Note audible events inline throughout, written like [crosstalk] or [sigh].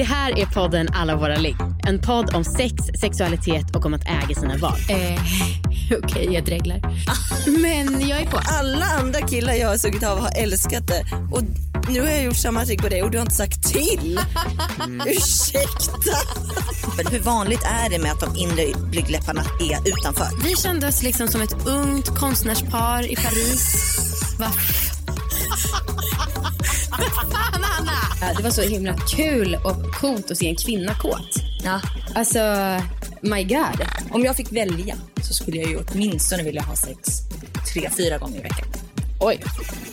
Det här är podden Alla våra ligg. En podd om sex, sexualitet och om att äga sina val. Eh, [laughs] Okej, jag dreglar. [laughs] Men jag är på. Alla andra killar jag har sugit av har älskat det. Och nu har jag gjort samma trick på dig och du har inte sagt till. [laughs] Ursäkta. Men hur vanligt är det med att de inre blygdläpparna är utanför? Vi kände oss liksom som ett ungt konstnärspar i Paris. Va? Fan! Det var så himla kul och coolt att se en kvinna kåt. Ja. Alltså, my god. Om jag fick välja så skulle jag ju åtminstone vilja ha sex tre, fyra gånger i veckan. Oj.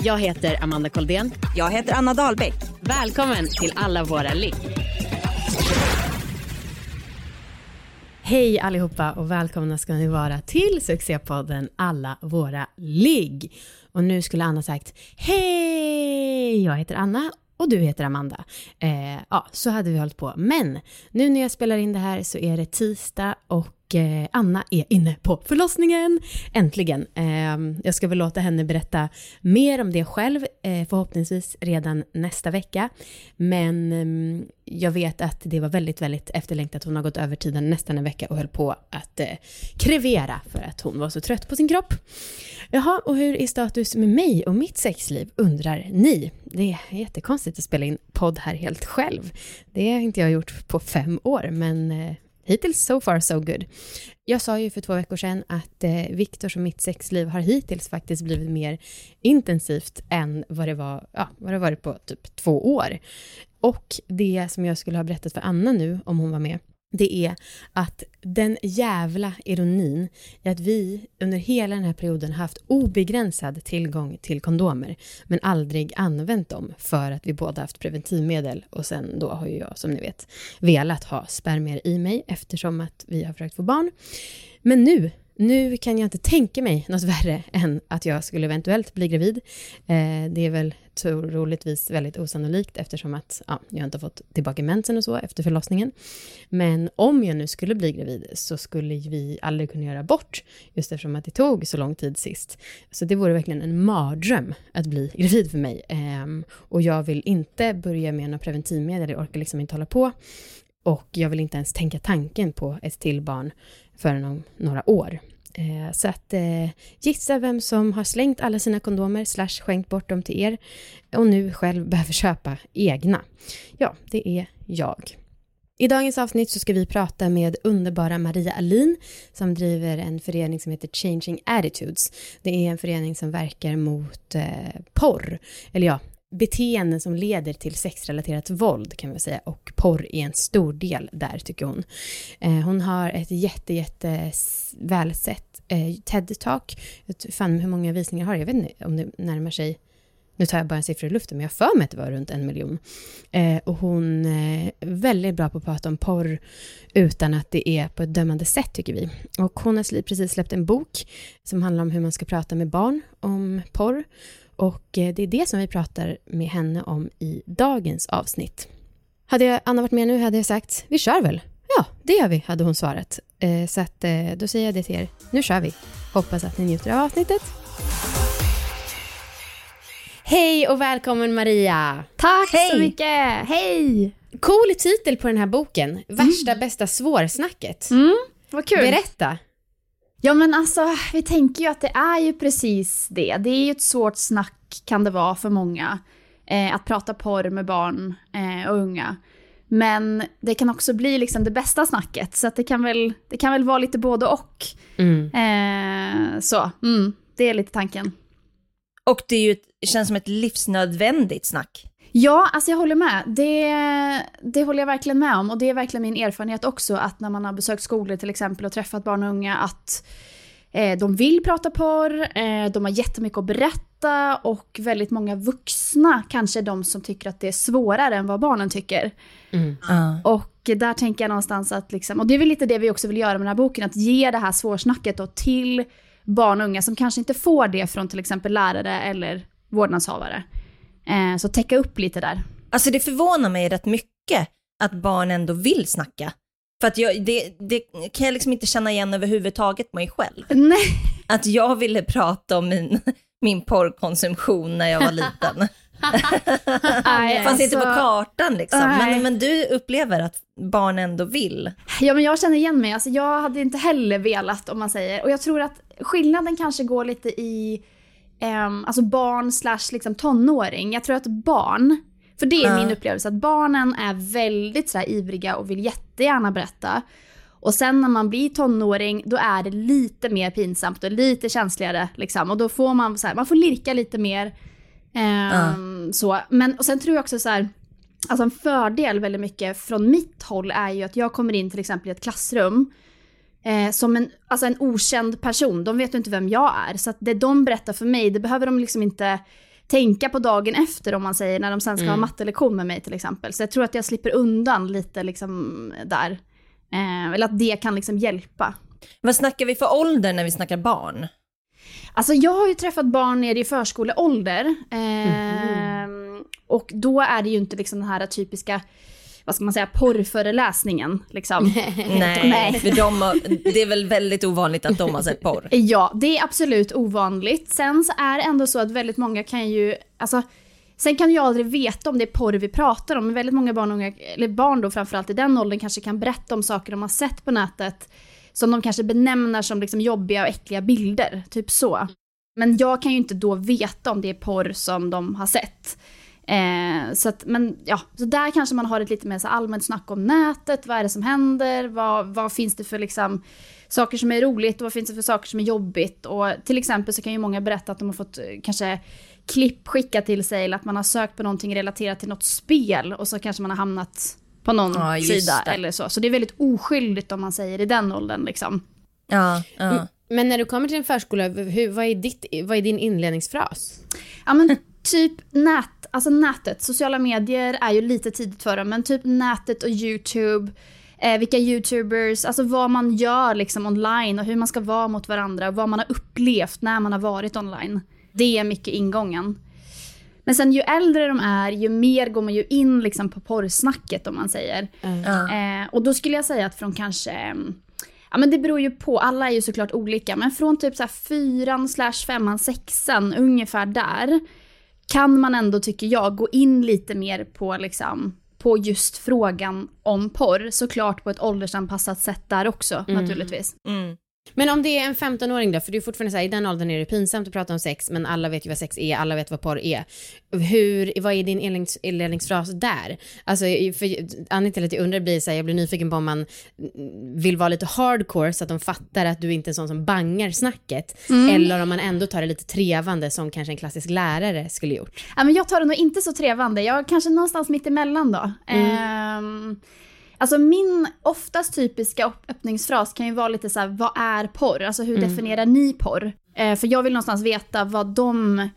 Jag heter Amanda Koldén. Jag heter Anna Dahlbäck. Välkommen till Alla våra ligg. Hej allihopa och välkomna ska ni vara till succépodden Alla våra ligg. Och nu skulle Anna sagt Hej! Jag heter Anna och du heter Amanda. Eh, ja, så hade vi hållit på. Men nu när jag spelar in det här så är det tisdag och och eh, Anna är inne på förlossningen. Äntligen. Ehm, jag ska väl låta henne berätta mer om det själv, eh, förhoppningsvis redan nästa vecka. Men ehm, jag vet att det var väldigt, väldigt efterlängtat. Hon har gått över tiden nästan en vecka och höll på att eh, krevera för att hon var så trött på sin kropp. Jaha, och hur är status med mig och mitt sexliv undrar ni? Det är jättekonstigt att spela in podd här helt själv. Det har inte jag gjort på fem år, men hittills so far so good. Jag sa ju för två veckor sedan att eh, Viktors och mitt sexliv har hittills faktiskt blivit mer intensivt än vad det var, ja, vad det varit på typ två år. Och det som jag skulle ha berättat för Anna nu, om hon var med, det är att den jävla ironin i att vi under hela den här perioden haft obegränsad tillgång till kondomer men aldrig använt dem för att vi båda haft preventivmedel och sen då har ju jag som ni vet velat ha spermier i mig eftersom att vi har försökt få barn. Men nu nu kan jag inte tänka mig något värre än att jag skulle eventuellt bli gravid. Eh, det är väl troligtvis väldigt osannolikt eftersom att ja, jag inte har fått tillbaka mensen och så efter förlossningen. Men om jag nu skulle bli gravid så skulle vi aldrig kunna göra abort just eftersom att det tog så lång tid sist. Så det vore verkligen en mardröm att bli [laughs] gravid för mig. Eh, och jag vill inte börja med några preventivmedel, jag orkar liksom inte hålla på. Och jag vill inte ens tänka tanken på ett till barn förrän om några år. Eh, så att eh, gissa vem som har slängt alla sina kondomer slash skänkt bort dem till er och nu själv [laughs] behöver köpa egna. Ja, det är jag. I dagens avsnitt så ska vi prata med underbara Maria Alin som driver en förening som heter Changing Attitudes. Det är en förening som verkar mot eh, porr, eller ja, beteenden som leder till sexrelaterat våld kan vi säga och porr är en stor del där tycker hon. Eh, hon har ett jätte, jätte välsett eh, TED-talk. Fan hur många visningar har det? Jag vet inte om det närmar sig nu tar jag bara en siffra i luften, men jag för mig att det var runt en miljon. Eh, och hon är väldigt bra på att prata om porr utan att det är på ett dömande sätt, tycker vi. Och hon har precis släppt en bok som handlar om hur man ska prata med barn om porr. Och eh, det är det som vi pratar med henne om i dagens avsnitt. Hade Anna varit med nu hade jag sagt, vi kör väl? Ja, det gör vi, hade hon svarat. Eh, så att, eh, då säger jag det till er. Nu kör vi. Hoppas att ni njuter av avsnittet. Hej och välkommen Maria! Tack Hej. så mycket! Hej! Cool titel på den här boken. Värsta bästa svårsnacket. Mm, vad kul. Berätta. Ja men alltså, vi tänker ju att det är ju precis det. Det är ju ett svårt snack kan det vara för många. Eh, att prata porr med barn eh, och unga. Men det kan också bli liksom det bästa snacket. Så det, kan väl, det kan väl vara lite både och. Mm. Eh, så, mm, det är lite tanken. Och det är ju ett, känns som ett livsnödvändigt snack. Ja, alltså jag håller med. Det, det håller jag verkligen med om. Och det är verkligen min erfarenhet också att när man har besökt skolor till exempel och träffat barn och unga att eh, de vill prata porr, eh, de har jättemycket att berätta och väldigt många vuxna kanske är de som tycker att det är svårare än vad barnen tycker. Ja. Och där tänker jag någonstans att, liksom, och det är väl lite det vi också vill göra med den här boken, att ge det här svårsnacket då till barn och unga som kanske inte får det från till exempel lärare eller vårdnadshavare. Eh, så täcka upp lite där. Alltså det förvånar mig rätt mycket att barn ändå vill snacka. För att jag, det, det kan jag liksom inte känna igen överhuvudtaget mig själv. Nej. Att jag ville prata om min, min porrkonsumtion när jag var liten. [laughs] Nej, Fanns inte på alltså- kartan liksom. Men, men du upplever att barn ändå vill. Ja men jag känner igen mig, alltså, jag hade inte heller velat om man säger. Och jag tror att skillnaden kanske går lite i ehm, alltså barn slash liksom tonåring. Jag tror att barn, för det är Ja. min upplevelse, att barnen är väldigt så ivriga och vill jättegärna berätta. Och sen när man blir tonåring, då är det lite mer pinsamt och lite känsligare. Liksom. Och då får man, så här, man får lirka lite mer. Ehm, så. Men, och sen tror jag också så här, alltså en fördel väldigt mycket från mitt håll är ju att jag kommer in till exempel i ett klassrum eh, som en, alltså en okänd person. De vet ju inte vem jag är. Så att det de berättar för mig, det behöver de liksom inte tänka på dagen efter om man säger, när de sen ska ha mattelektion med mig till exempel. Så jag tror att jag slipper undan lite liksom där. Eh, eller att det kan liksom hjälpa. Vad snackar vi för ålder när vi snackar barn? Alltså jag har ju träffat barn nere i förskoleålder. Eh, Och då är det ju inte liksom den här typiska, vad ska man säga, porrföreläsningen. Liksom. [laughs] Nej, Nej. för de har, det är väl väldigt ovanligt att de har sett porr. [laughs] Ja, det är absolut ovanligt. Sen så är det ändå så att väldigt många kan ju, alltså Sen kan jag aldrig veta om det är porr vi pratar om, men väldigt många barn, unga, eller barn då framförallt i den åldern kanske kan berätta om saker de har sett på nätet som de kanske benämner som liksom jobbiga och äckliga bilder, typ så. Men jag kan ju inte då veta om det är porr som de har sett. Eh, så att, men ja, så där kanske man har ett lite mer så allmänt snack om nätet, vad är det som händer, vad, vad finns det för liksom saker som är roligt och vad finns det för saker som är jobbigt. Och till exempel så kan ju många berätta att de har fått eh, kanske klipp skickat till sig eller att man har sökt på någonting relaterat till något spel och så kanske man har hamnat på någon Ja, sida det. eller så. Så det är väldigt oskyldigt om man säger i den åldern liksom. Ja, ja. Men när du kommer till en förskola, hur, vad, är ditt, vad är din inledningsfras? Ja men typ nät, alltså nätet, sociala medier är ju lite tidigt för dem, men typ nätet och YouTube, eh, vilka YouTubers, alltså vad man gör liksom online och hur man ska vara mot varandra och vad man har upplevt när man har varit online. Det är mycket ingången. Men sen ju äldre de är, ju mer går man ju in liksom på porrsnacket om man säger. Eh, och då skulle jag säga att från kanske, mm, ja men det beror ju på, alla är ju såklart olika, men från typ så här fyran slash femman, sexan, ungefär där, kan man ändå, tycker jag, gå in lite mer på liksom på just frågan om porr. Såklart på ett åldersanpassat sätt där också naturligtvis. Mm. Men om det är en 15-åring då, för det är fortfarande så här, i den åldern är det pinsamt att prata om sex, men alla vet ju vad sex är, alla vet vad porr är. Hur, vad är din inlednings, inledningsfras där? Alltså, för anledningen till att jag undrar blir så här, jag blir nyfiken på om man vill vara lite hardcore så att de fattar att du inte är en sån som bangar snacket, eller om man ändå tar det lite trevande som kanske en klassisk lärare skulle gjort. Ja, men jag tar det nog inte så trevande, jag är kanske någonstans mitt emellan då. Ehm, alltså min oftast typiska öppningsfras kan ju vara lite så här: vad är porr? Alltså hur definierar ni porr? Eh, för jag vill någonstans veta vad de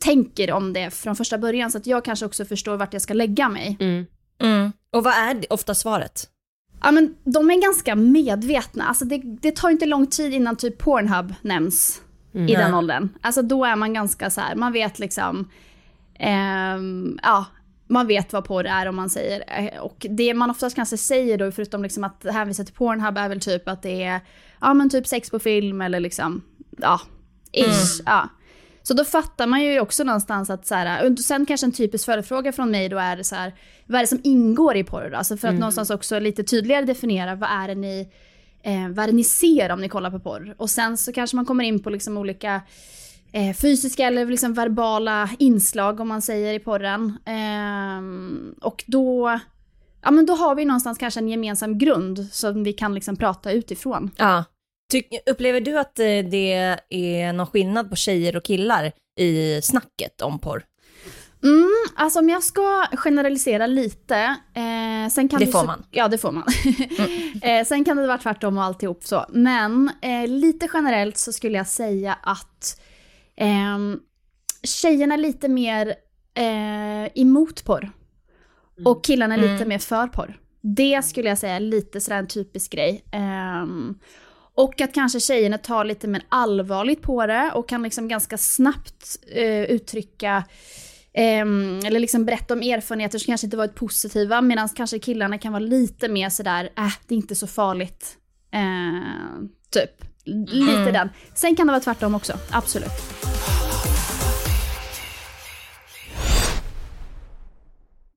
tänker om det från första början, så att jag kanske också förstår vart jag ska lägga mig. Mm. Och vad är det, ofta svaret? Ja men de är ganska medvetna, alltså det, det tar inte lång tid innan typ Pornhub nämns i den åldern. Alltså då är man ganska så här, man vet liksom, ehm, ja, man vet vad porr är om man säger. Eh, Och det man oftast kanske säger då, förutom liksom att hänvisa till Pornhub, är väl typ att det är, ja men typ sex på film eller liksom, ja, ish, ja. Så då fattar man ju också någonstans att så här, och sen kanske en typisk följdfråga från mig då är det så här, vad är det som ingår i porr då? Alltså för att någonstans också lite tydligare definiera vad är det ni, eh, vad är det ni ser om ni kollar på porr? Och sen så kanske man kommer in på liksom olika eh, fysiska eller liksom verbala inslag om man säger i porren. Ehm, och då, ja men då har vi någonstans kanske en gemensam grund som vi kan liksom prata utifrån. Ja. Ty, upplever du att eh, det är någon skillnad på tjejer och killar i snacket om porr? Mm, alltså om jag ska generalisera lite. Eh, sen kan Det får så- man. Ja, det får man. [laughs] eh, sen kan det vara tvärtom och alltihop så. Men eh, lite generellt så skulle jag säga att eh, tjejerna lite mer eh, emot porr. Och killarna är lite Mm. mer för porr. Det skulle jag säga är lite sådär en typisk grej. Ehm, och att kanske tjejerna tar lite mer allvarligt på det och kan liksom ganska snabbt eh, uttrycka ehm, eller liksom berätta om erfarenheter som kanske inte varit positiva medan kanske killarna kan vara lite mer sådär, äh, det är inte så farligt. Eh, typ. L- Lite Mm. den. Sen kan det vara tvärtom också, absolut.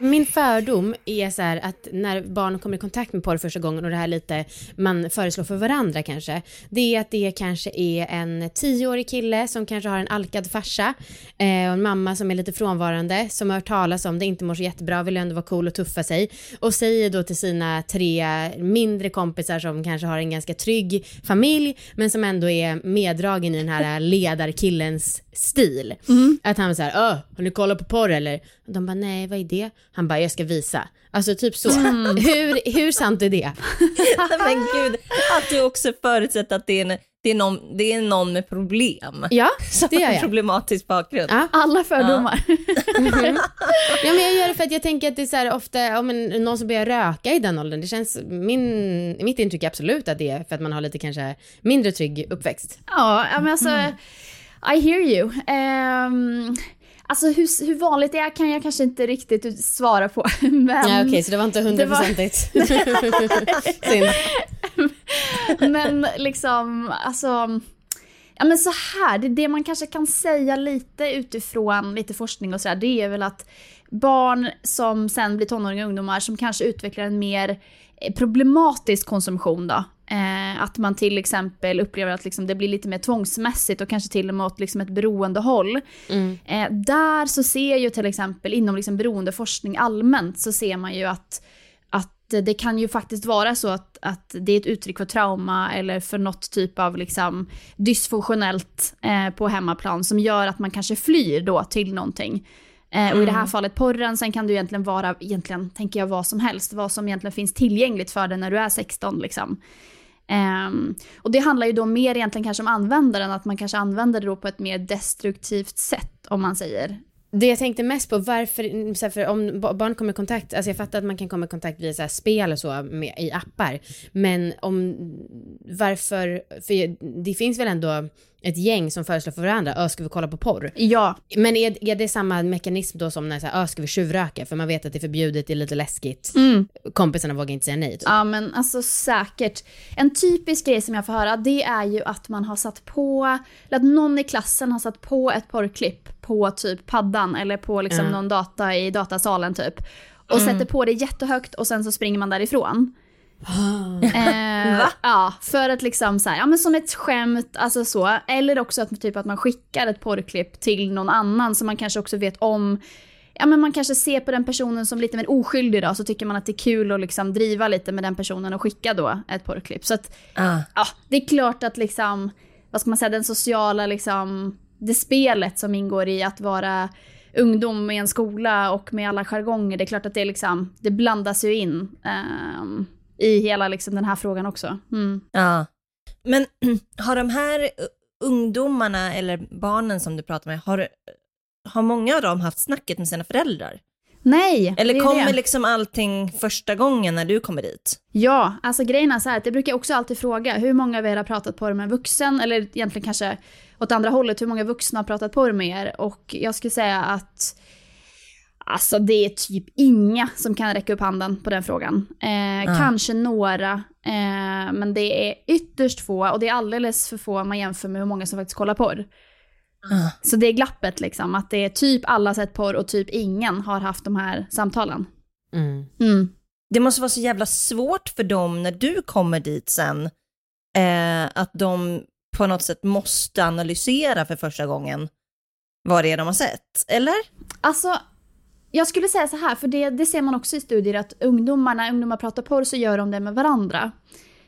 Min fördom är så här att när barn kommer i kontakt med porr första gången och det här lite man föreslår för varandra kanske, det är att det kanske är en tioårig kille som kanske har en alkad farsa eh, och en mamma som är lite frånvarande, som har hört talas om det, inte mår så jättebra, vill ändå vara cool och tuffa sig och säger då till sina tre mindre kompisar som kanske har en ganska trygg familj men som ändå är meddragen i den här ledarkillens stil. Att han säger, öh, har ni kollat på porr eller? Och de bara, nej vad är det? Han bara, jag ska visa. Alltså typ så. [laughs] Hur, hur sant är det? [laughs] Men gud, att du också förutsätter att det är, en, det är, någon, det är någon med problem. Ja, [laughs] det gör jag. problematisk bakgrund. Ja. Alla fördomar. Mhm. Ja men jag gör det för att jag tänker att det är så här ofta, ja, men någon som börjar röka i den åldern, det känns, min, mitt intryck är absolut att det är för att man har lite kanske mindre trygg uppväxt. Ja, ja, men alltså, I hear you. Um, alltså hur, hur vanligt det är kan jag kanske inte riktigt svara på. [laughs] Men, Ja okej, så det var inte hundraprocentigt. [laughs] Synd. men liksom, alltså, ja men så här, det, det man kanske kan säga lite utifrån lite forskning och sådär, det är väl att barn som sen blir tonåringar och ungdomar som kanske utvecklar en mer eh, problematisk konsumtion då. Eh, att man till exempel upplever att liksom det blir lite mer tvångsmässigt och kanske till och med åt liksom ett beroendehåll. Mm. Eh, där så ser ju till exempel inom liksom beroendeforskning allmänt så ser man ju att, att det kan ju faktiskt vara så att, att det är ett uttryck för trauma eller för något typ av liksom dysfunktionellt eh, på hemmaplan som gör att man kanske flyr då till någonting. Eh, och i det här Mm. fallet porren, sen kan du egentligen vara, egentligen tänker jag vad som helst, vad som egentligen finns tillgängligt för dig när du är 16 liksom. Um, och det handlar ju då mer egentligen kanske om användaren, att man kanske använder det då på ett mer destruktivt sätt om man säger. Det jag tänkte mest på, varför, mm, så för om barn kommer i kontakt, alltså jag fattar att man kan komma i kontakt via så här spel och så med, i appar, men om varför, för det finns väl ändå ett gäng som föreslår för varandra, ö ska vi kolla på porr? Ja. Men är, är det samma mekanism då som när så här, ö ska vi tjuvröka? För man vet att det är förbjudet, det är lite läskigt. Mm. Kompisarna vågar inte säga nej. Typ. Ja men alltså säkert. En typisk grej som jag får höra det är ju att man har satt på, eller att någon i klassen har satt på ett porrklipp på typ paddan eller på liksom Ja. någon data i datasalen typ. Och Mm. sätter på det jättehögt och sen så springer man därifrån. Eh, ja, för att liksom så här, ja men som ett skämt, alltså så. Eller också att, typ att man skickar ett porrklipp till någon annan som man kanske också vet om. Ja men man kanske ser på den personen som lite mer oskyldig då, så tycker man att det är kul att liksom driva lite med den personen och skicka då ett porrklipp. Så att, Ah. ja, det är klart att liksom, vad ska man säga, den sociala liksom, det spelet som ingår i att vara ungdom i en skola och med alla jargonger, det är klart att det liksom, det blandas ju in ehm, i hela liksom den här frågan också. Mm. Ja. Men [clears throat] har de här ungdomarna eller barnen som du pratar med, har, har många av dem haft snacket med sina föräldrar? Nej, det Eller kommer det. liksom allting första gången när du kommer dit? Ja, alltså grejen är så här, att jag brukar också alltid fråga hur många av er har pratat porr med en vuxen, eller egentligen kanske åt andra hållet, hur många vuxna har pratat porr med er? Och jag skulle säga att Alltså det är typ inga som kan räcka upp handen på den frågan. Eh, Ah. Kanske några, eh, men det är ytterst få och det är alldeles för få om man jämför med hur många som faktiskt kollar porr. Ah. Så det är glappet liksom, att det är typ alla sett porr och typ ingen har haft de här samtalen. Mm. Mm. Det måste vara så jävla svårt för dem när du kommer dit sen, eh, att de på något sätt måste analysera för första gången vad det är de har sett, eller? Alltså, jag skulle säga så här, för det, det ser man också i studier att ungdomar, när ungdomar pratar porr så gör de det med varandra.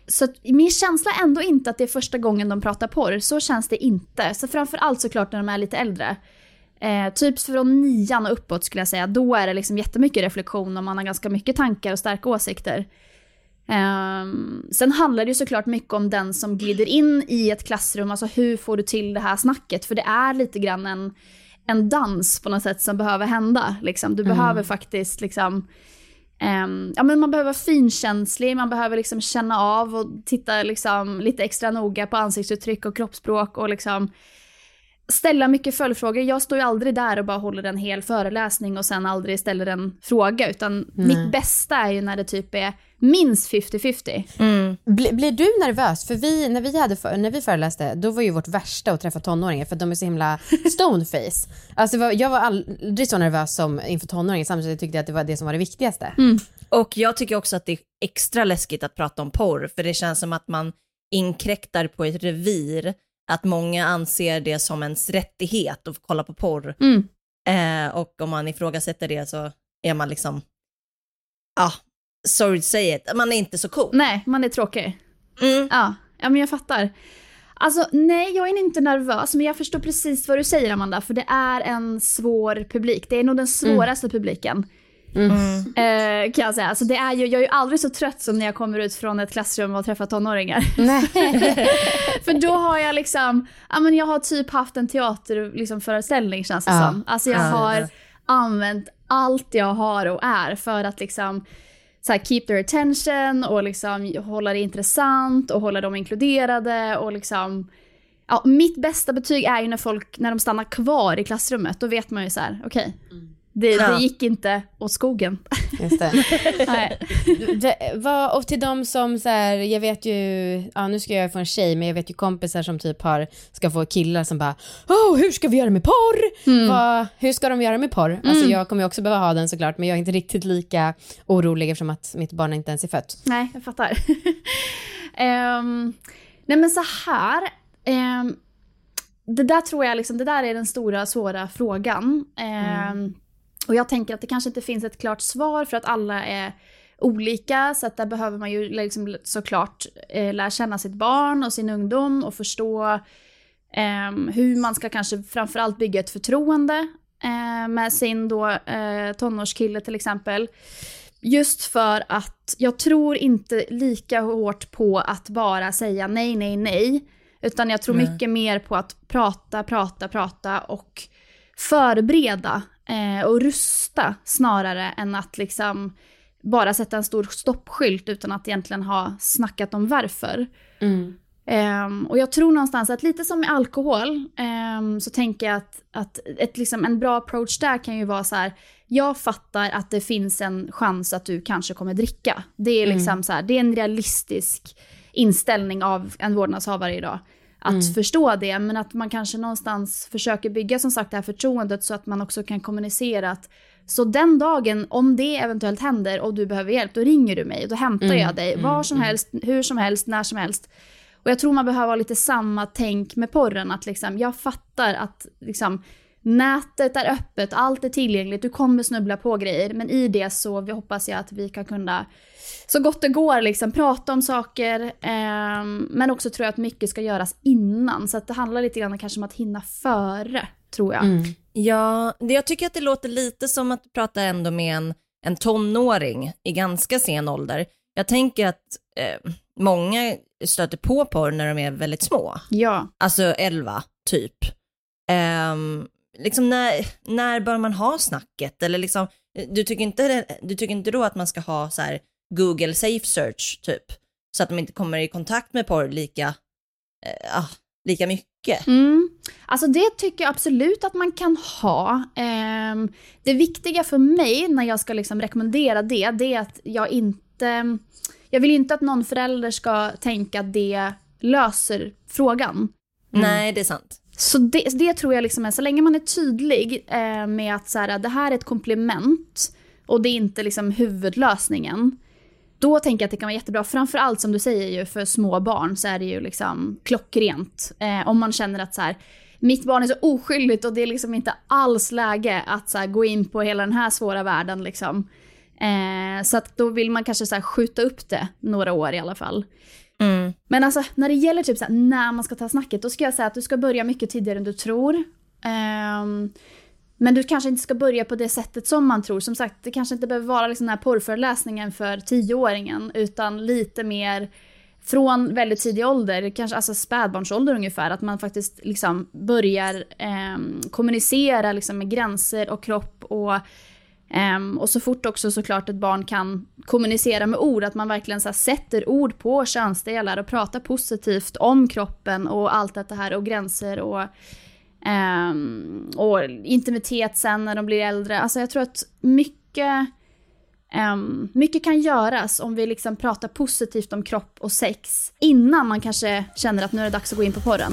Så att min känsla är ändå inte att det är första gången de pratar porr, så känns det inte. Så framför allt såklart när de är lite äldre. Eh, typ från nian och uppåt skulle jag säga, då är det liksom jättemycket reflektion och man har ganska mycket tankar och starka åsikter. Ehm, sen handlar det ju såklart mycket om den som glider in i ett klassrum, alltså hur får du till det här snacket? För det är lite grann en, en dans på något sätt som behöver hända. Liksom. Du Mm. behöver faktiskt liksom, ehm, ja, men man behöver vara finkänslig, man behöver liksom känna av och titta liksom lite extra noga på ansiktsuttryck och kroppsspråk och liksom ställa mycket följdfrågor. Jag står ju aldrig där och bara håller en hel föreläsning och sen aldrig ställer en fråga, utan Nej. mitt bästa är ju när det typ är minst 50-50. Bli- blir du nervös? För vi, när, vi hade för, när vi föreläste, då var ju vårt värsta att träffa tonåringar för de är så himla [laughs] stoneface. Alltså jag var aldrig så nervös som inför tonåringar samtidigt tyckte jag att det var det som var det viktigaste. Och jag tycker också att det är extra läskigt att prata om porr, för det känns som att man inkräktar på ett revir, att många anser det som ens rättighet att få kolla på porr. Mm. Eh, och om man ifrågasätter det så är man liksom, ja, sorry to say it, man är inte så cool. Nej, man är tråkig. Mm. Ja, ja, men jag fattar. Alltså nej, jag är inte nervös, men jag förstår precis vad du säger Amanda, för det är en svår publik. Det är nog den svåraste publiken. Eh, kan jag säga. Alltså, det är ju, jag är ju aldrig så trött som när jag kommer ut från ett klassrum och träffar tonåringar. [laughs] För då har jag liksom, ja men jag har typ haft en teaterföreställning liksom, föreställning, känns det Ja. som. Alltså jag Ja. har använt allt jag har och är för att liksom så här, keep their attention och liksom hålla det intressant och hålla dem inkluderade och liksom Ja, mitt bästa betyg är ju när folk, när de stannar kvar i klassrummet, då vet man ju så här, okej, det, Ja. det gick inte åt skogen. Just det. [laughs] Nej. det vad, och till de som så här, jag vet ju, ja nu ska jag få en tjej, men jag vet ju kompisar som typ har, ska få killar som bara, oh, hur ska vi göra med porr? Vad, hur ska de göra med porr? Alltså jag kommer ju också behöva ha den såklart, men jag är inte riktigt lika orolig eftersom att mitt barn inte ens är fött. Nej, jag fattar. [laughs] Ehm, nej men så här. ehm, det där tror jag liksom, det där är den stora svåra frågan. Ehm, Och jag tänker att det kanske inte finns ett klart svar för att alla är olika. Så att där behöver man ju liksom såklart eh, lära känna sitt barn och sin ungdom och förstå ehm, hur man ska kanske framförallt bygga ett förtroende eh, med sin då eh, tonårskille till exempel. Just för att jag tror inte lika hårt på att bara säga nej, nej, nej. Utan jag tror mycket mer på att prata, prata, prata och förbereda eh, och rusta snarare än att liksom bara sätta en stor stoppskylt utan att egentligen ha snackat om varför. Ehm, och jag tror någonstans att lite som med alkohol ehm, så tänker jag att, att ett, liksom, en bra approach där kan ju vara så här. Jag fattar att det finns en chans att du kanske kommer dricka. Det är liksom Mm. så här, det är en realistisk inställning av en vårdnadshavare idag. Att Mm. förstå det, men att man kanske någonstans försöker bygga som sagt det här förtroendet så att man också kan kommunicera att så den dagen, om det eventuellt händer och du behöver hjälp, då ringer du mig och då hämtar Mm, jag dig mm, var som mm. helst, hur som helst, när som helst. Och jag tror man behöver ha lite samma tänk med porren, att liksom, jag fattar att liksom, nätet är öppet, allt är tillgängligt, du kommer snubbla på grejer, men i det så vi hoppas jag att vi kan kunna så gott det går liksom prata om saker, ehm, men också tror jag att mycket ska göras innan, så att det handlar lite grann kanske om att hinna före, tror jag. Mm. Ja, jag tycker att det låter lite som att prata ändå med en, en tonåring i ganska sen ålder. Jag tänker att eh, många stöter på porr när de är väldigt små. Ja. Alltså 11, typ. Ehm, liksom när, när bör man ha snacket? Eller liksom, du, tycker inte, du tycker inte då att man ska ha så här Google Safe Search, typ? Så att de inte kommer i kontakt med porr lika, ah, lika mycket mycket? Mm. Alltså det tycker jag absolut att man kan ha. Ehm, det viktiga för mig när jag ska liksom rekommendera det, det är att jag inte... Jag vill inte att någon förälder ska tänka att det löser frågan. Mm. Nej, det är sant. Så det, det, tror jag liksom är, så länge man är tydlig eh, med att så här, det här är ett komplement och det är inte liksom huvudlösningen. Då tänker jag att det kan vara jättebra. Framförallt som du säger ju för små barn så är det ju liksom klockrent. Eh, om man känner att så här, mitt barn är så oskyldigt och det är liksom inte alls läge att så här, gå in på hela den här svåra världen liksom. Eh, så att då vill man kanske så här, skjuta upp det några år i alla fall. Mm. Men alltså när det gäller typ så här, när man ska ta snacket, då ska jag säga att du ska börja mycket tidigare än du tror. Um, men du kanske inte ska börja på det sättet som man tror. Som sagt, det kanske inte behöver vara liksom den här porrföreläsningen för tioåringen, utan lite mer från väldigt tidig ålder, kanske alltså spädbarnsålder ungefär, att man faktiskt liksom börjar eh, kommunicera liksom med gränser och kropp och Um, och så fort också såklart ett barn kan kommunicera med ord, att man verkligen så här, sätter ord på könsdelar och pratar positivt om kroppen och allt det här och gränser och, um, och intimitet sen när de blir äldre. Alltså jag tror att mycket, um, mycket kan göras om vi liksom pratar positivt om kropp och sex innan man kanske känner att nu är det dags att gå in på porren.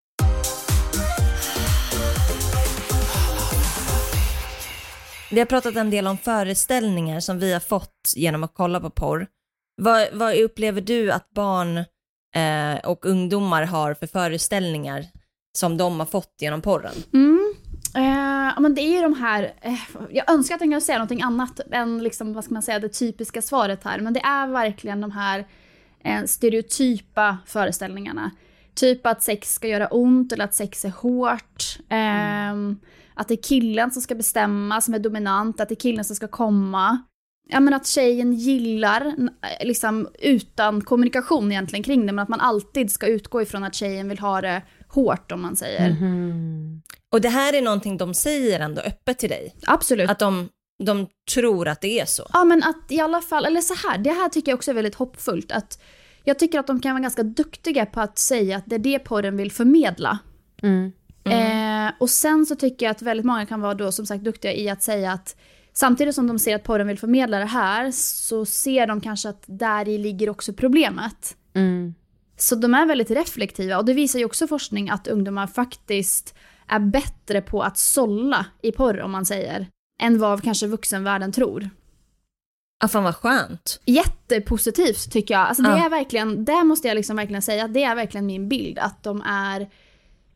Vi har pratat en del om föreställningar som vi har fått genom att kolla på porr. Vad, vad upplever du att barn eh, och ungdomar har för föreställningar som de har fått genom porren? Mm. Eh, men det är ju de här, eh, jag önskar att jag kunde säga någonting annat än liksom, vad ska man säga, det typiska svaret här, men det är verkligen de här eh, stereotypa föreställningarna. Typ att sex ska göra ont eller att sex är hårt. Mm. Att det är killen som ska bestämma, som är dominant, att det är killen som ska komma. Ja men att tjejen gillar, liksom utan kommunikation egentligen kring det, men att man alltid ska utgå ifrån att tjejen vill ha det hårt om man säger. Mm. Och det här är någonting de säger ändå öppet till dig? Absolut. Att de, de tror att det är så? Ja men att i alla fall, eller så här, det här tycker jag också är väldigt hoppfullt. Att jag tycker att de kan vara ganska duktiga på att säga att det är det porren vill förmedla. Mm. Mm. Eh, och sen så tycker jag att väldigt många kan vara då som sagt duktiga i att säga att samtidigt som de ser att porren vill förmedla det här så ser de kanske att där i ligger också problemet. Mm. Så de är väldigt reflektiva och det visar ju också forskning att ungdomar faktiskt är bättre på att sålla i porr om man säger, än vad kanske vuxenvärlden tror. Ja, fan vad skönt. Jättepositivt tycker jag. Alltså det Ja. är verkligen, det måste jag liksom verkligen säga, det är verkligen min bild att de är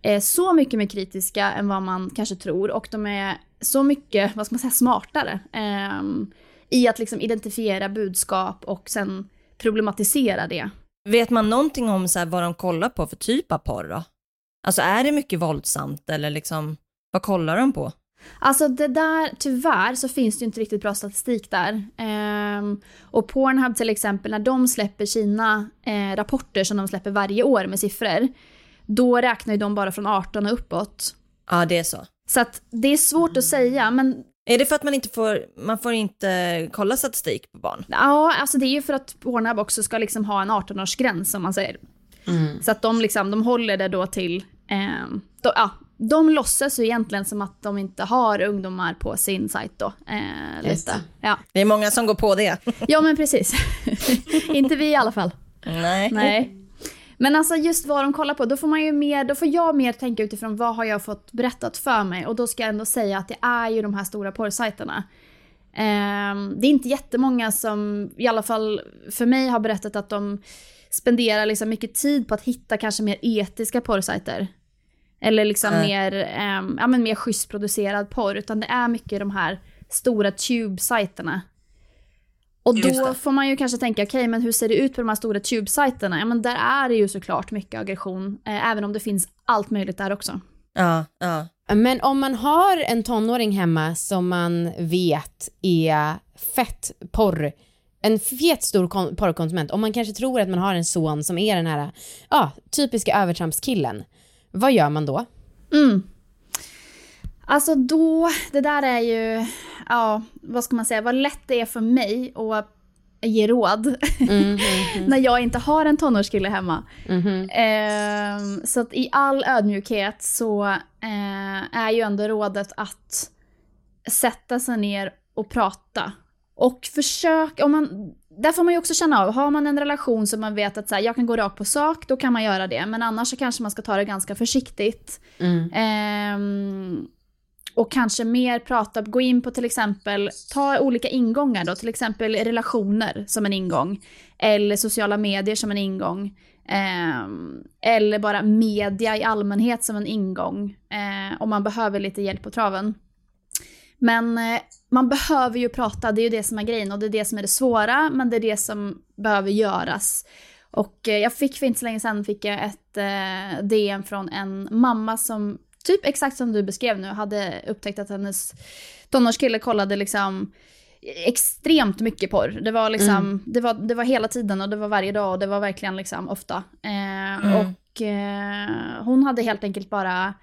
eh, så mycket mer kritiska än vad man kanske tror och de är så mycket, vad ska man säga, smartare ehm, i att liksom identifiera budskap och sen problematisera det. Vet man någonting om så här, vad de kollar på för typ av porr då? Alltså är det mycket våldsamt eller liksom, vad kollar de på? Alltså det där, tyvärr så finns det ju inte riktigt bra statistik där. Ehm, och Pornhub till exempel, när de släpper sina eh, rapporter som de släpper varje år med siffror, då räknar ju de bara från 18 och uppåt. Ja, det är så. Så att det är svårt att säga, men Är det för att man inte får, man får inte kolla statistik på barn? ja, alltså det är ju för att Pornhub också ska liksom ha en 18-årsgräns som man säger. Så att de, liksom, de håller det då till, ehm, då, ja, de låtsas ju egentligen som att de inte har ungdomar på sin sajt då. Eh, lite. det. Ja. Det är många som går på det. [laughs] ja men precis. [laughs] inte vi i alla fall. Nej. Nej. Men alltså just vad de kollar på, då får man ju mer, då får jag mer tänka utifrån vad har jag fått berättat för mig och då ska jag ändå säga att det är ju de här stora porrsajterna. Ehm, det är inte jättemånga som, i alla fall för mig, har berättat att de spenderar liksom mycket tid på att hitta kanske mer etiska porrsajter. Eller liksom Nej. mer, ehm, ja, men mer schysst producerad porr, utan det är mycket de här stora tube-sajterna. Och då får man ju kanske tänka, okej men hur ser det ut på de här stora tube-sajterna? Ja men där är det ju såklart mycket aggression, eh, även om det finns allt möjligt där också. Ja, ja. Men om man har en tonåring hemma som man vet är fett porr, en fet stor kon- porrkonsument, om man kanske tror att man har en son som är den här ja, typiska övertrampskillen, vad gör man då? Mm. Alltså då, det där är ju, ja, vad ska man säga, vad lätt det är för mig att ge råd [laughs] när jag inte har en tonårskille hemma. Ehm, så att i all ödmjukhet så eh, är ju ändå rådet att sätta sig ner och prata. Och försök, om man, där får man ju också känna av, har man en relation som man vet att så här, jag kan gå rakt på sak, då kan man göra det. Men annars så kanske man ska ta det ganska försiktigt. Ehm, och kanske mer prata, gå in på till exempel, ta olika ingångar då, till exempel relationer som en ingång. Eller sociala medier som en ingång. Ehm, eller bara media i allmänhet som en ingång. Eh, om man behöver lite hjälp på traven. Men eh, man behöver ju prata, det är ju det som är grejen och det är det som är det svåra, men det är det som behöver göras. Och eh, jag fick för inte så länge sedan fick jag ett eh, DM från en mamma som, typ exakt som du beskrev nu, hade upptäckt att hennes tonårskille kollade liksom extremt mycket porr. Det var liksom, Mm. det, var, det var hela tiden och det var varje dag och det var verkligen liksom ofta. Eh, Mm. Och eh, hon hade helt enkelt bara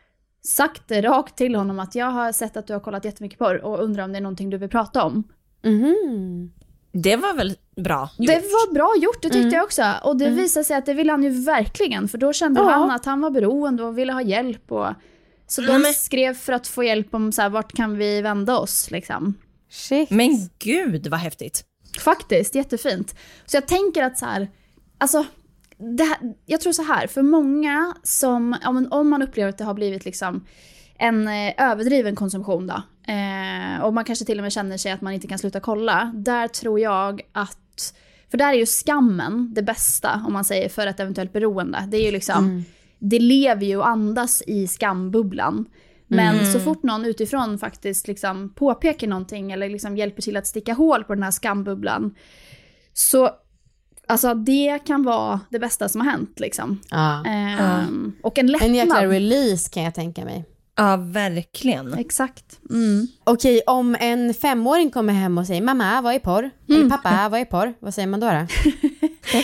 sagt det rakt till honom att jag har sett att du har kollat jättemycket porr och undrar om det är någonting du vill prata om. Det var väl bra gjort? Det var bra gjort, det tyckte Mm. jag också. Och det visade sig att det ville han ju verkligen, för då kände Ja. han att han var beroende och ville ha hjälp. Och... Så de men- skrev för att få hjälp om så här, vart kan vi vända oss liksom. Men gud vad häftigt. Faktiskt, jättefint. Så jag tänker att så här, alltså, här, jag tror så här, för många som, om, man- upplever att det har blivit liksom en eh, överdriven konsumtion då, eh, och man kanske till och med känner sig att man inte kan sluta kolla, där tror jag att, för där är ju skammen det bästa, om man säger, för ett eventuellt beroende. Det är ju liksom, Mm. det lever ju och andas i skambubblan. Men Mm. så fort någon utifrån faktiskt liksom påpekar någonting eller liksom hjälper till att sticka hål på den här skambubblan, så alltså det kan vara det bästa som har hänt liksom. Ja. Ehm, Och en lättnad. En jäkla release kan jag tänka mig. Ja, verkligen. Exakt. Mm. Okej, om en femåring kommer hem och säger mamma, vad är porr? Eller pappa, vad är porr? Vad säger man då? då? [laughs]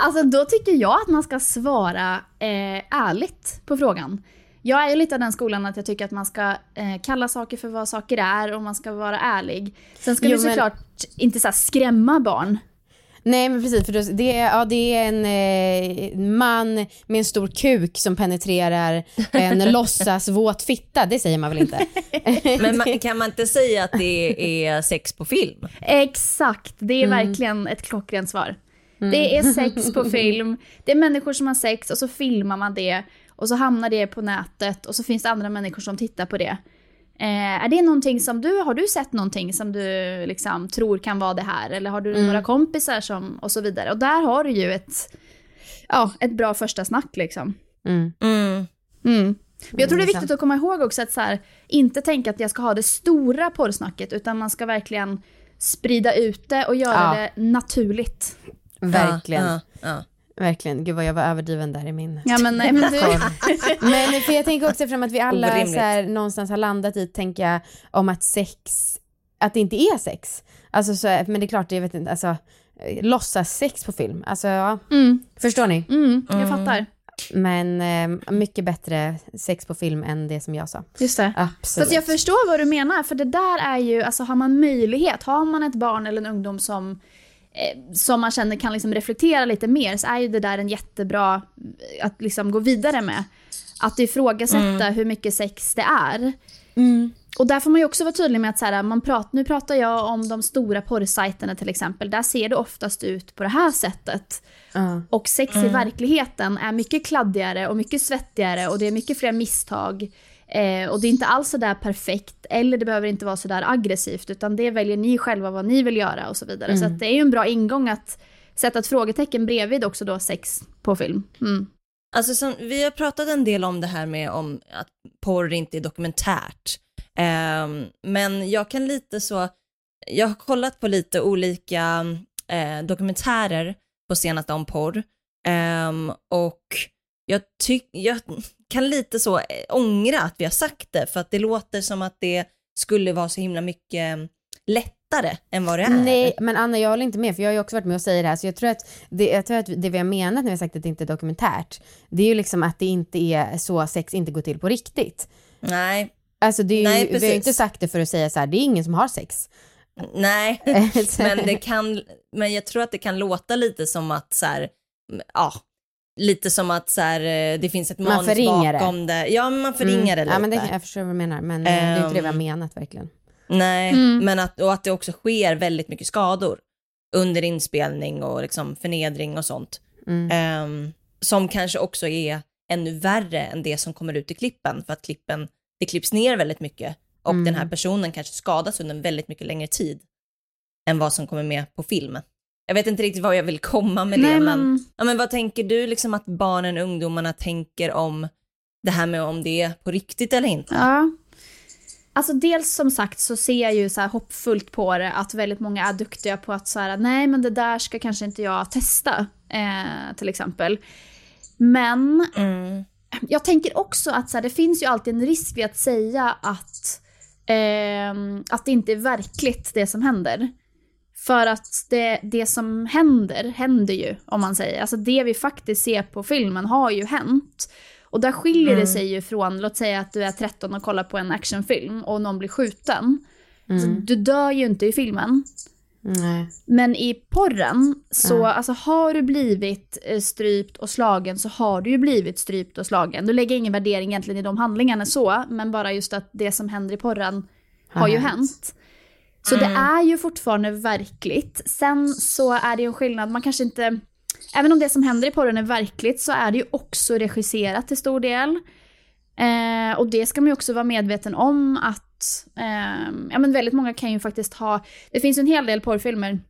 Alltså då tycker jag att man ska svara eh, ärligt på frågan. Jag är lite av den skolan att jag tycker att man ska eh, kalla saker för vad saker är och man ska vara ärlig. Sen ska Jo, vi men- såklart inte så här skrämma barn. Nej men precis, för då, det, är, ja, det är en eh, man med en stor kuk som penetrerar [laughs] en låtsas våt fitta, det säger man väl inte? [laughs] Men man, kan man inte säga att det är sex på film? Exakt, det är Mm. verkligen ett klockrent svar. Det är sex på film, det är människor som har sex och så filmar man det och så hamnar det på nätet och så finns det andra människor som tittar på det. Eh, är det någonting som du, har du sett någonting som du liksom tror kan vara det här? Eller har du Mm. några kompisar som, och så vidare. Och där har du ju ett, ja, ett bra första snack liksom. Mm. Mm. Mm. Men jag tror det är Mm, viktigt att komma ihåg också att så här, inte tänka att jag ska ha det stora porrsnacket, utan man ska verkligen sprida ut det och göra Ja. det naturligt. Verkligen. Ja, ja. Verkligen. Gud vad jag var överdriven där i min Ja, men, nej, men du... [laughs] Men för jag tänker också fram att vi alla Orimligt. så här, någonstans har landat i, tänker jag, om att sex, att det inte är sex. Alltså så, men det är klart, jag vet inte, alltså eh, låtsas sex på film. Alltså ja, Mm, förstår ni? mm, jag fattar. Men eh, mycket bättre sex på film än det som jag sa. Just det. Absolut. Fast jag förstår vad du menar, för det där är ju, alltså har man möjlighet, har man ett barn eller en ungdom som, eh, som man känner kan liksom reflektera lite mer, så är ju det där en jättebra eh, att liksom gå vidare med. Att ifrågasätta hur mycket sex det är. Och där får man ju också vara tydlig med att så här, man prat, nu pratar jag om de stora porrsajterna till exempel, där ser det oftast ut på det här sättet. Ja. Och sex i verkligheten är mycket kladdigare och mycket svettigare och det är mycket fler misstag. Eh, och det är inte alls sådär perfekt eller det behöver inte vara sådär aggressivt utan det väljer ni själva vad ni vill göra och så vidare. Så att det är ju en bra ingång att sätta ett frågetecken bredvid också då sex på film. Mm. Alltså som, vi har pratat en del om det här med om att porr inte är dokumentärt. Ehm, men jag kan lite så, jag har kollat på lite olika eh, dokumentärer på senaste om porr. Ehm, och jag, tyck, jag kan lite så eh, ångra att vi har sagt det, för att det låter som att det skulle vara så himla mycket lättare än vad det är. Nej, men Anna jag håller inte med för jag har ju också varit med och säger det här så jag tror att det, jag tror att det vi har menat när vi har sagt att det inte är dokumentärt det är ju liksom att det inte är så sex inte går till på riktigt. Nej. Alltså det är ju, Nej, vi har ju inte sagt det för att säga så här, det är ingen som har sex. Nej, [laughs] men det kan, men jag tror att det kan låta lite som att så här, ja, lite som att så här, eh, det finns ett Man manus förringar det. bakom det. Ja, men man förringar det lite. Ja men det, jag förstår vad du menar men eh, det är inte det vi har Ehm, menat verkligen. Nej, Mm. men att, och att det också sker väldigt mycket skador under inspelning och liksom förnedring och sånt. Mm. Ehm, som kanske också är ännu värre än det som kommer ut i klippen, för att klippen, det klipps ner väldigt mycket och Mm. den här personen kanske skadas under en väldigt mycket längre tid än vad som kommer med på film. Jag vet inte riktigt vad jag vill komma med Nej, det, men, men- ja, men vad tänker du liksom att barnen och ungdomarna tänker om det här med om det är på riktigt eller inte? Ja. Alltså dels som sagt så ser jag ju så här hoppfullt på det att väldigt många är duktiga på att så här, nej men det där ska kanske inte jag testa eh, till exempel. Men jag tänker också att så här, det finns ju alltid en risk vid att säga att, ehm, att det inte är verkligt det som händer. För att det, det som händer, händer ju om man säger. Alltså det vi faktiskt ser på filmen har ju hänt. Och där skiljer det Mm. sig ju från, låt säga att du är 13 och kollar på en actionfilm och någon blir skjuten. Mm. Så du dör ju inte i filmen. Nej. Men i porren, så Ja. alltså, har du blivit eh, strypt och slagen så har du ju blivit strypt och slagen. Du lägger ingen värdering egentligen i de handlingarna så, men bara just att det som händer i porren har, Har ju hänt. hänt. Så det är ju fortfarande verkligt. Sen så är det ju en skillnad, man kanske inte... Även om det som händer i porren är verkligt så är det ju också regisserat till stor del. Eh, och det ska man ju också vara medveten om att eh, ja, men väldigt många kan ju faktiskt ha, det finns ju en hel del porrfilmer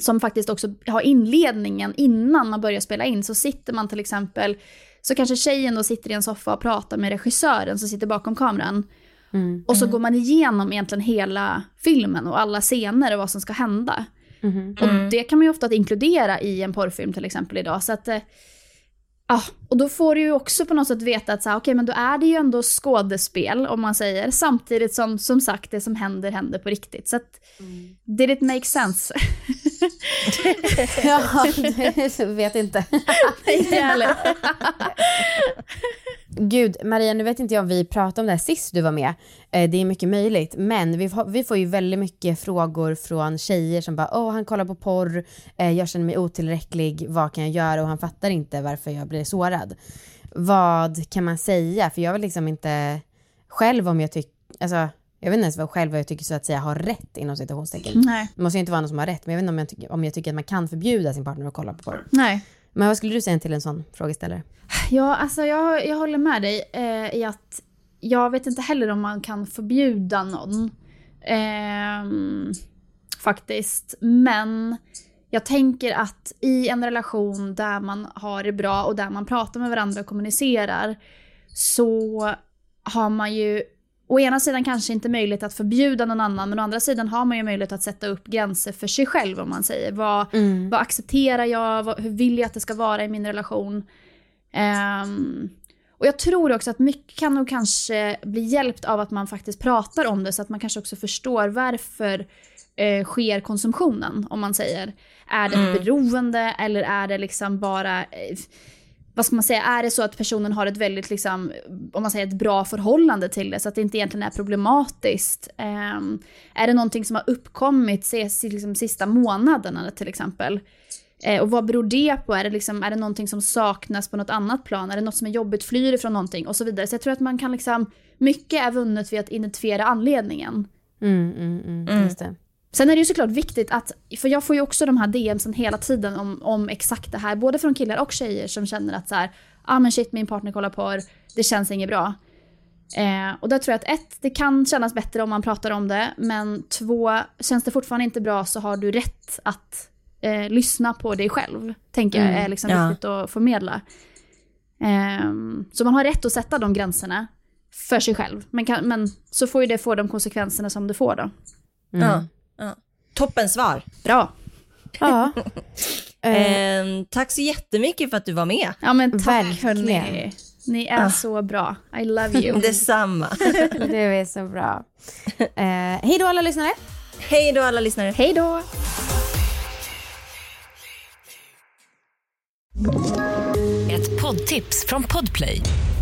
som faktiskt också har inledningen innan man börjar spela in. Så sitter man till exempel, så kanske tjejen då sitter i en soffa och pratar med regissören som sitter bakom kameran. Mm. Och så går man igenom egentligen hela filmen och alla scener och vad som ska hända. Mhm. Och det kan man ju ofta inkludera i en porrfilm till exempel idag. Så att, eh, ja, och då får du ju också på något sätt veta att så här, okej, men då är det ju ändå skådespel om man säger. Samtidigt som, som sagt, det som händer händer på riktigt. Så att, did it make sense? [laughs] ja, det vet inte. [laughs] Heller. [laughs] Gud, Maria, nu vet inte jag om vi pratade om det här sist du var med. Eh, det är mycket möjligt, men vi, får- vi får ju väldigt mycket frågor från tjejer som bara åh, han kollar på porr, eh, jag känner mig otillräcklig, vad kan jag göra? Och han fattar inte varför jag blir sårad. Vad kan man säga? För jag vill liksom inte själv om jag tycker, alltså jag vet inte ens vad själv vad jag tycker så att säga har rätt inom citationstecken. Nej. Det måste ju inte vara någon som har rätt, men jag vet inte om jag, tycker, om jag tycker att man kan förbjuda sin partner att kolla på porr. Nej. Men vad skulle du säga till en sån frågeställare? Ja, alltså jag, jag håller med dig eh, i att jag vet inte heller om man kan förbjuda någon. Eh, faktiskt. Men jag tänker att i en relation där man har det bra och där man pratar med varandra och kommunicerar så har man ju å ena sidan kanske inte möjlighet att förbjuda någon annan men å andra sidan har man ju möjlighet att sätta upp gränser för sig själv om man säger. Vad, vad accepterar jag? Vad, hur vill jag att det ska vara i min relation? Ehm, och jag tror också att mycket kan nog kanske bli hjälpt av att man faktiskt pratar om det så att man kanske också förstår varför eh, sker konsumtionen om man säger. Är det ett Mm. beroende eller är det liksom bara eh, vad ska man säga, är det så att personen har ett väldigt, liksom, om man säger ett bra förhållande till det, så att det inte egentligen är problematiskt? Ehm, är det någonting som har uppkommit ses, liksom, sista månaderna till exempel? Eh, och vad beror det på? Är det, liksom, är det någonting som saknas på något annat plan? Är det något som är jobbigt, flyr ifrån någonting? Och så vidare. Så jag tror att man kan liksom, mycket är vunnet vid att identifiera anledningen. Mm, mm, mm, just det. Sen är det ju såklart viktigt att, för jag får ju också de här DMsen hela tiden om, om exakt det här, både från killar och tjejer som känner att så här, ah men shit min partner kollar porr, det känns inget bra. Eh, och där tror jag att ett, det kan kännas bättre om man pratar om det, men två, känns det fortfarande inte bra så har du rätt att eh, lyssna på dig själv, tänker jag Mm, är liksom ja. viktigt att förmedla. Ehm, så man har rätt att sätta de gränserna för sig själv, men, kan, men så får ju det få de konsekvenserna som det får då. Ja, ja. Toppen svar. Bra. [laughs] Ja. Eh, tack så jättemycket för att du var med. Ja men tack Verkligen. hörni. Ni är Ah. så bra. I love you. [laughs] Detsamma. [laughs] Du är så bra. Eh, hej då alla lyssnare. Hej då alla lyssnare. Hej då. Ett poddtips från Podplay.